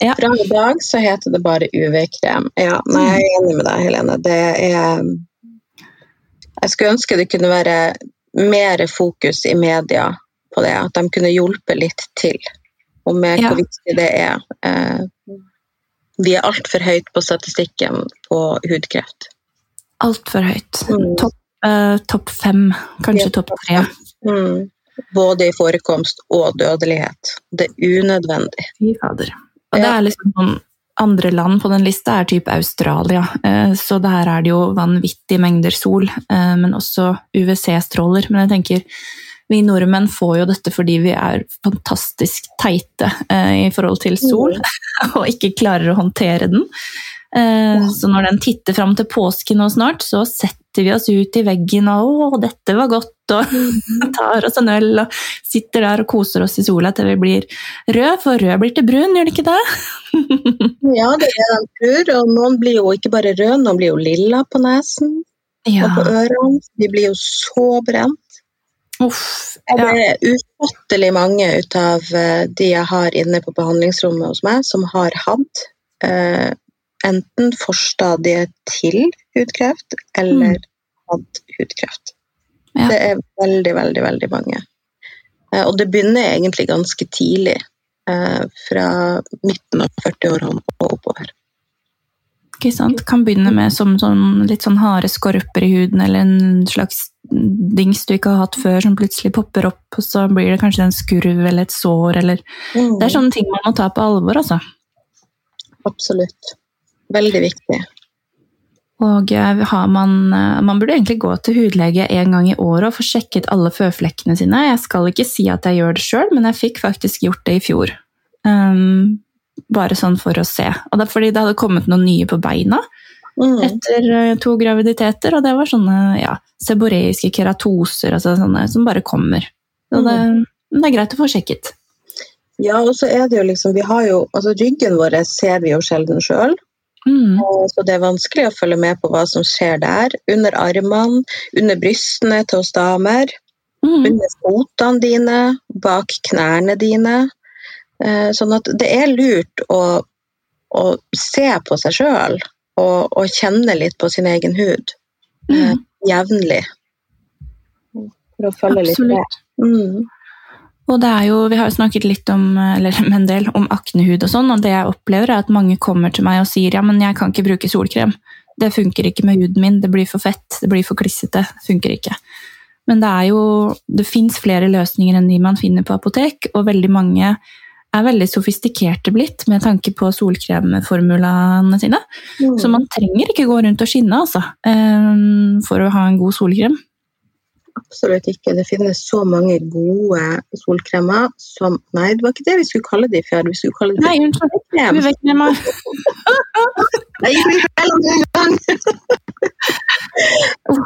Ja. Fra i dag så heter det bare UV-krem. Ja, nei, jeg er enig med deg, Helene. Det er Jeg skulle ønske det kunne være mer fokus i media på det. At de kunne hjulpet litt til. Og med ja. hvor viktig det er. Eh, vi er altfor høyt på statistikken på hudkreft. Altfor høyt. Mm. Topp eh, top fem, kanskje topp tre. Mm. Både i forekomst og dødelighet. Det er unødvendig. Fy fader. Og det er liksom sånn andre land på den lista er type Australia, eh, så der er det jo vanvittige mengder sol, eh, men også UVC-stråler. Men jeg tenker vi nordmenn får jo dette fordi vi er fantastisk teite eh, i forhold til sol, mm. og ikke klarer å håndtere den. Så når den titter fram til påske nå snart, så setter vi oss ut i veggen og 'Å, dette var godt', og tar oss en øl og sitter der og koser oss i sola til vi blir røde, for rød blir til brun, gjør det ikke det? ja, det er en tror, og noen blir jo ikke bare rød, noen blir jo lilla på nesen ja. og på ørene. De blir jo så brent. Uff, ja. Det er ufattelig mange ut av eh, de jeg har inne på behandlingsrommet hos meg, som har hatt eh, enten forstadiet til hudkreft eller mm. hatt hudkreft. Ja. Det er veldig, veldig, veldig mange. Eh, og det begynner egentlig ganske tidlig. Eh, fra midten av 40-årene og oppover. Ikke sant. Kan begynne med som sånn, litt sånn harde skorper i huden, eller en slags dings du ikke har hatt før, som plutselig popper opp, og så blir det kanskje en skurv eller et sår, eller mm. Det er sånne ting man må ta på alvor, altså. Absolutt. Veldig viktig. Og eh, man, eh, man, burde egentlig gå til hudlege en gang i året og få sjekket alle føflekkene sine. Jeg skal ikke si at jeg gjør det sjøl, men jeg fikk faktisk gjort det i fjor. Um, bare sånn for å se. Og det er fordi det hadde kommet noen nye på beina mm. etter uh, to graviditeter, og det var sånne ja, seboreiske keratoser altså sånne, som bare kommer. Så det, mm. det er greit å få sjekket. Ja, og så er det jo liksom Vi har jo Altså, ryggen vår ser vi jo sjelden sjøl. Mm. Så det er vanskelig å følge med på hva som skjer der. Under armene, under brystene til oss damer. Mm. Under fotene dine, bak knærne dine. Eh, sånn at det er lurt å, å se på seg sjøl og, og, kjenne litt på sin egen hud mm. jevnlig. For å følge Absolutt. litt med. Mm. Og det er jo, Vi har jo snakket litt om, eller en del om aknehud, og sånn, og det jeg opplever er at mange kommer til meg og sier ja, men jeg kan ikke bruke solkrem. Det funker ikke med huden min, det blir for fett, det blir for klissete. Det funker ikke. Men det er jo, det fins flere løsninger enn de man finner på apotek, og veldig mange er veldig sofistikerte blitt med tanke på solkremformulaene sine. Mm. Så man trenger ikke gå rundt og skinne altså, eh, for å ha en god solkrem. Absolutt ikke. Det finnes så mange gode solkremer som Nei, det var ikke det vi skulle kalle de før. Vi skulle kalle de Nei, unnskyld. UV-kremer.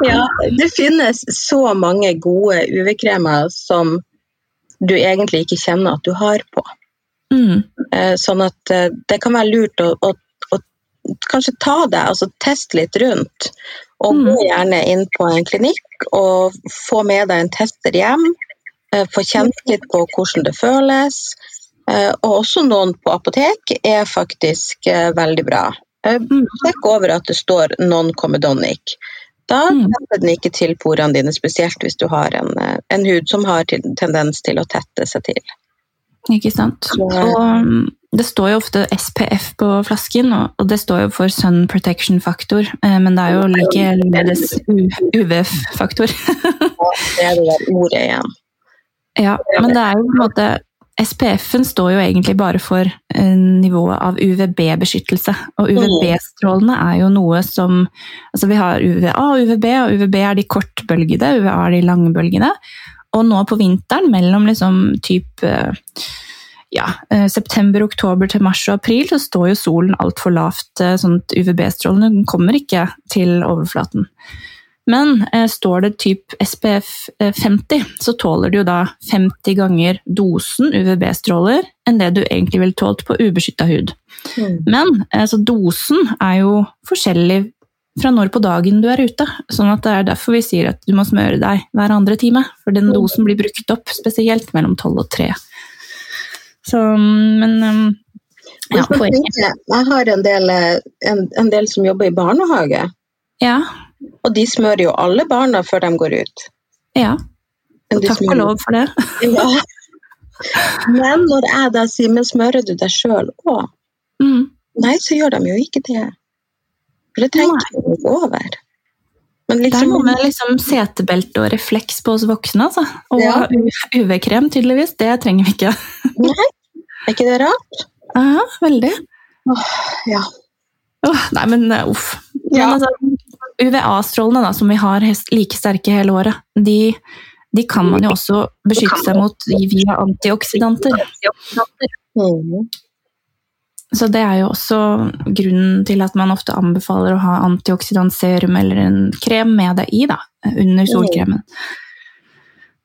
ja, det finnes så mange gode UV-kremer som du egentlig ikke kjenner at du har på. Mm. Eh, sånn at eh, det kan være lurt å, å, å kanskje ta det, altså teste litt rundt. Og gå mm. gjerne inn på en klinikk og få med deg en tester hjem. eh, få kjent litt på hvordan det føles. Eh, og også noen på apotek er faktisk eh, veldig bra. Eh, Sjekk over at det står non-comedonic. Da Mm. tetter den ikke til porene dine, spesielt hvis du har en, en hud som har tendens til å tette seg til. Ikke sant. Og mm, det står jo ofte SPF på flasken, og det står jo for Sun Protection Factor, eh, men det er jo likeledes UVF-faktor. Det er det ordet igjen. Ja, men det er jo på en måte SPF-en står jo egentlig bare for eh, nivået av UVB-beskyttelse. Og UVB-strålene er jo noe som Altså vi har UVA og UVB, og UVB er de kortbølgede, UVA er de langbølgede. Og nå på vinteren, mellom liksom typ eh, ja, eh, september, oktober til mars og april, så står jo solen altfor lavt. eh, Sånn at UVB-strålene kommer ikke til overflaten. Men eh, står det typ SPF eh, 50, så tåler du jo da 50 ganger dosen UVB-stråler enn det du egentlig ville tålt på ubeskytta hud. Men eh, så dosen er jo forskjellig fra når på dagen du er ute. Sånn at det er derfor vi sier at du må smøre deg hver andre time. For den dosen blir brukt opp spesielt mellom 12 og 3. Så, men um, ja, poenget. jeg, har en del, eh, en, en del som jobber i barnehage, Ja, og de smører jo alle barna før de går ut. ja. Og Takk og lov for det. Ja. Men når jeg da sier men smører du deg sjøl òg? Mm. Nei, så gjør de jo ikke det. For det tenker de ikke over. Men Det er liksom noe med liksom setebelte og refleks på oss voksne, altså. Og Ja. UV-krem, tydeligvis. Det trenger vi ikke. Er ikke det rart? Ja, veldig. Åh, Ja. Åh, nei, men eh, uff. Ja. Men altså, UVA-strålene som vi har like sterke hele året, de, de kan man jo også beskytte seg mot via antioksidanter. Mm. Så det er jo også grunnen til at man ofte anbefaler å ha antioksidantserum eller en krem med det i, da, under solkremen.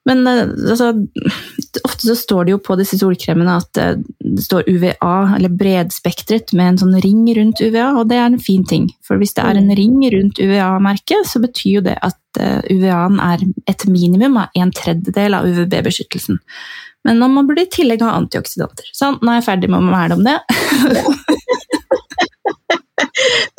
Men eh, altså, ofte så står det jo på disse solkremene at eh, det står UVA, eller bredspektret, med en sånn ring rundt UVA, og det er en fin ting. For hvis det er en ring rundt UVA-merket, så betyr jo det at eh, UVA-en er et minimum av en tredjedel av UVB-beskyttelsen. Men man burde i tillegg ha antioksidanter. Sånn, nå er jeg ferdig med å mæle om det.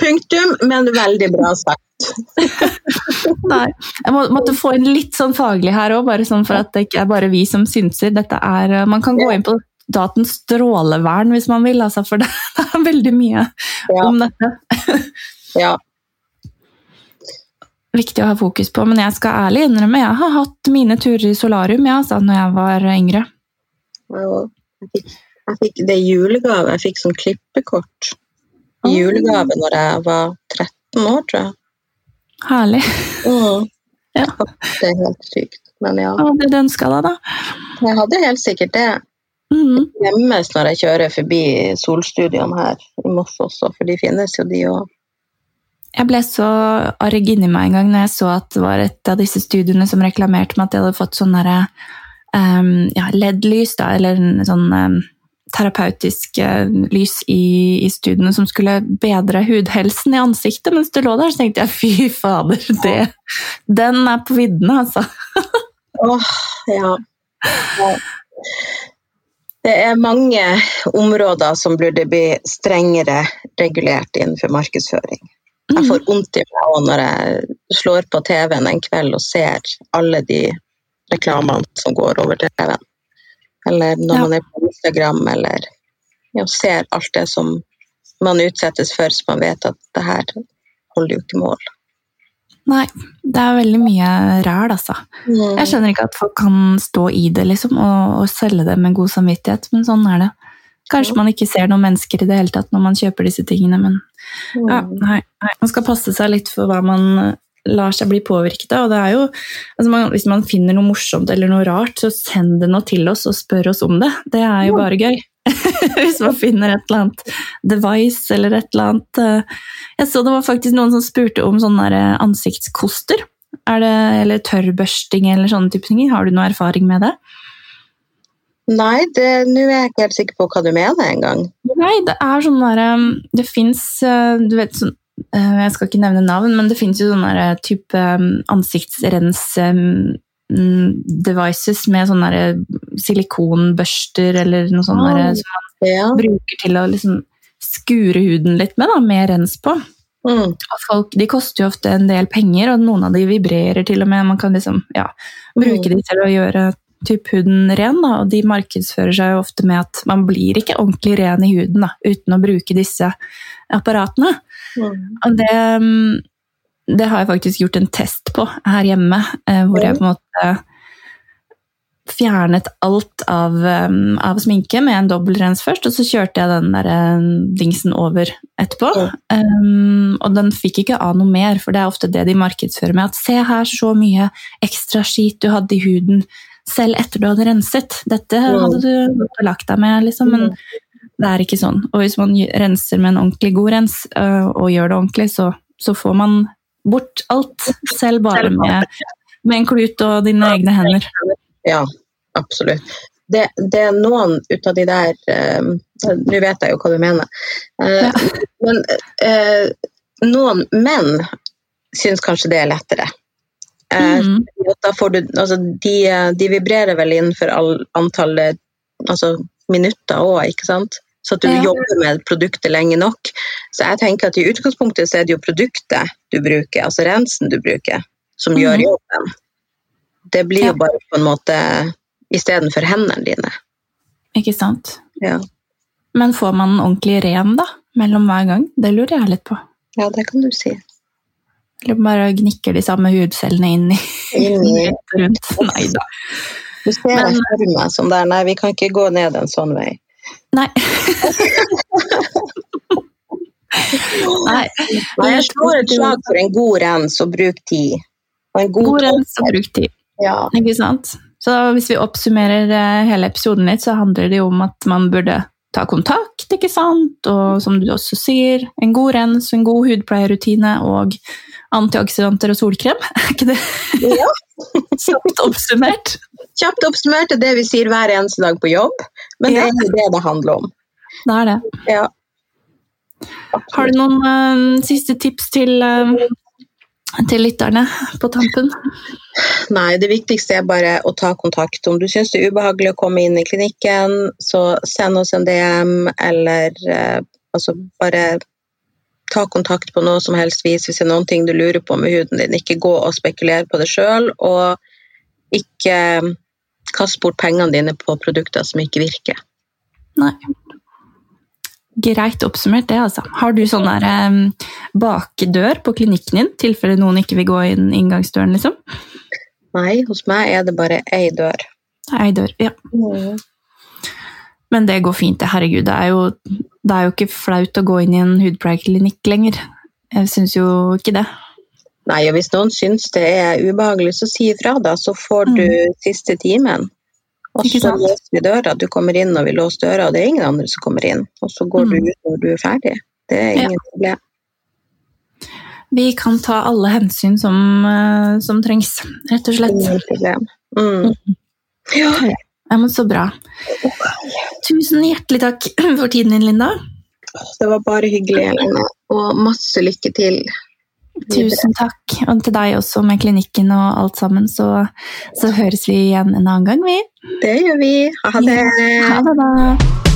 Punktum, men veldig bra sagt. Nei, jeg må, måtte få inn litt sånn faglig her òg, bare sånn for at det ikke er bare vi som synser. Dette er, eh, man kan gå inn på datens strålevern hvis man vil, altså, for det, det er veldig mye Ja. om dette. Ja. Viktig å ha fokus på, men jeg skal ærlig innrømme, jeg har hatt mine turer i solarium ja, altså, når jeg var yngre. Jeg fikk, jeg fikk det julegave. Jeg fikk sånn klippekort Ah. i julegave når jeg var 13 år, tror jeg. Herlig. Mm. Ja. Det er helt sykt. Men ja, Hva hadde du ønska deg, da? jeg hadde helt sikkert det. Hjemmes Gjemmes når jeg kjører forbi solstudiene her i Moss også, for de finnes jo, de òg. Jeg ble så arg inni meg en gang når jeg så at det var et av disse studiene som reklamerte med at de hadde fått sånn derre um, ja, LED-lys, da, eller sånn um, terapeutisk eh, lys i, i studiene som skulle bedre hudhelsen i ansiktet mens du lå der. Så tenkte jeg fy fader, det, den er på viddene, altså. Åh, ja. ja. Det er mange områder som burde bli strengere regulert innenfor markedsføring. Jeg får vondt i meg når jeg slår på TV-en en kveld og ser alle de reklamene som går over TV-en. Eller når Ja. man er på Instagram eller ja, ser alt det som man utsettes for, så man vet at det her holder jo ikke mål. Nei, det er veldig mye ræl, altså. Jeg skjønner ikke at folk kan stå i det liksom, og, og selge det med god samvittighet, men sånn er det. Kanskje man ikke ser noen mennesker i det hele tatt når man kjøper disse tingene, men ja, nei, nei. Man skal passe seg litt for hva man lar seg bli påvirket av. Og det er jo, altså man, hvis man finner noe morsomt eller noe rart, så send det nå til oss og spør oss om det. Det er jo bare gøy. hvis man finner et eller annet device eller et eller annet eh, Jeg så det var faktisk noen som spurte om sånne eh, ansiktskoster. Er det, eller tørrbørsting eller sånne type ting. Har du noe erfaring med det? Nei, nå er jeg ikke helt sikker på hva du mener engang. Nei, det er sånn derre Det fins Du vet sånn eh, Jeg skal ikke nevne navn, men det finnes jo sånne type um, ansiktsrens um, mm, devices med sånne silikonbørster eller noe sånt Ah. som man Ja. bruker til å liksom skure huden litt med, da, med rens på. Mm. Folk, de koster jo ofte en del penger, og noen av de vibrerer til og med. Man kan liksom, ja, bruke de til å gjøre typ huden ren, da, og de markedsfører seg jo ofte med at man blir ikke ordentlig ren i huden da, uten å bruke disse apparatene. Mm. Og det, mm, det har jeg faktisk gjort en test på her hjemme, eh, hvor jeg på en måte fjernet alt av, um, av sminke med en dobbeltrens først, og så kjørte jeg den der um, dingsen over etterpå. Um, og den fikk ikke av noe mer, for det er ofte det de markedsfører med. At se her, så mye ekstra skit du hadde i huden selv etter du hadde renset. Dette hadde du lagt deg med, liksom. Men det er ikke sånn. Og hvis man renser med en ordentlig god rens, øh, og gjør det ordentlig, så, så får man bort alt, selv bare med, med en klut og dine egne hender. Ja, absolutt. Det, det er noen ut av de der uh, Nå vet jeg jo hva du mener. Uh, Ja. Men uh, noen menn syns kanskje det er lettere. Får du, altså, de, de vibrerer vel innenfor all, antallet altså, minutter òg, ikke sant? Så at du Ja. jobber med produktet lenge nok. Så jeg tenker at i utgangspunktet så er det jo produktet du bruker, altså rensen du bruker, som gjør Mhm. jobben. Det blir Ja. jo bare på en måte istedenfor hendene dine. Ikke sant? Ja. Men får man den ordentlig ren, da? Mellom hver gang? Det lurer jeg litt på. ja, det kan du si. Eller bare gnikker de samme hudcellene inn i Inni, rundt? Nei da. du ser Men- jeg for meg som der, nei, vi kan ikke gå ned en sånn vei. Nei. Nei. Jeg slår et slag for en god rens og bruk tid. Og en god, God rens og bruk tid. Ja. Ikke sant? Så hvis vi oppsummerer eh, hele episoden litt, så handler det jo om at man burde ta kontakt, ikke sant? Og som du også sier, en god rens, en god hudpleierrutine og antioksidanter og solkrem. Er ikke det ja. Kjapt oppsummert? Kjapt oppsummert er det vi sier hver eneste dag på jobb, men det er jo det det handler om. Det er det. Ja. Har du noen uh, siste tips til, uh, til lytterne på tampen? Nei, det viktigste er bare å ta kontakt. Om du syns det er ubehagelig å komme inn i klinikken, så send oss en DM, eller uh, altså bare ta kontakt på noe som helst vis hvis det er noen ting du lurer på med huden din. Ikke gå og spekulere på det sjøl, og ikke eh, kast bort pengene dine på produkter som ikke virker. Nei. Greit oppsummert, det, altså. Har du sånn der um, bakdør på klinikken din, i tilfelle noen ikke vil gå inn inngangsdøren, liksom? Nei, hos meg er det bare ei dør. Ei dør, ja. Men det går fint, det. Herregud, det er jo, det er jo ikke flaut å gå inn i en hudpleieklinikk lenger. Jeg syns jo ikke det. Nei, og hvis noen syns det er ubehagelig, så si ifra, da. Så får du siste timen. Og så låser vi døra. Du kommer inn og vi låser døra, og det er ingen andre som kommer inn. Og så går du Mm. ut når du er ferdig. Det er Ja. ingen problem. Vi kan ta alle hensyn som, eh, som trengs, rett og slett. Ingen problem. Mm. Ja. Ja, men så bra. Tusen hjertelig takk for tiden din, Linda. Det var bare hyggelig, Helene. Og masse lykke til. Tusen takk. Og til deg også med klinikken og alt sammen. Så, så høres vi igjen en annen gang, vi. Det gjør vi. Ha det. Ha det, da.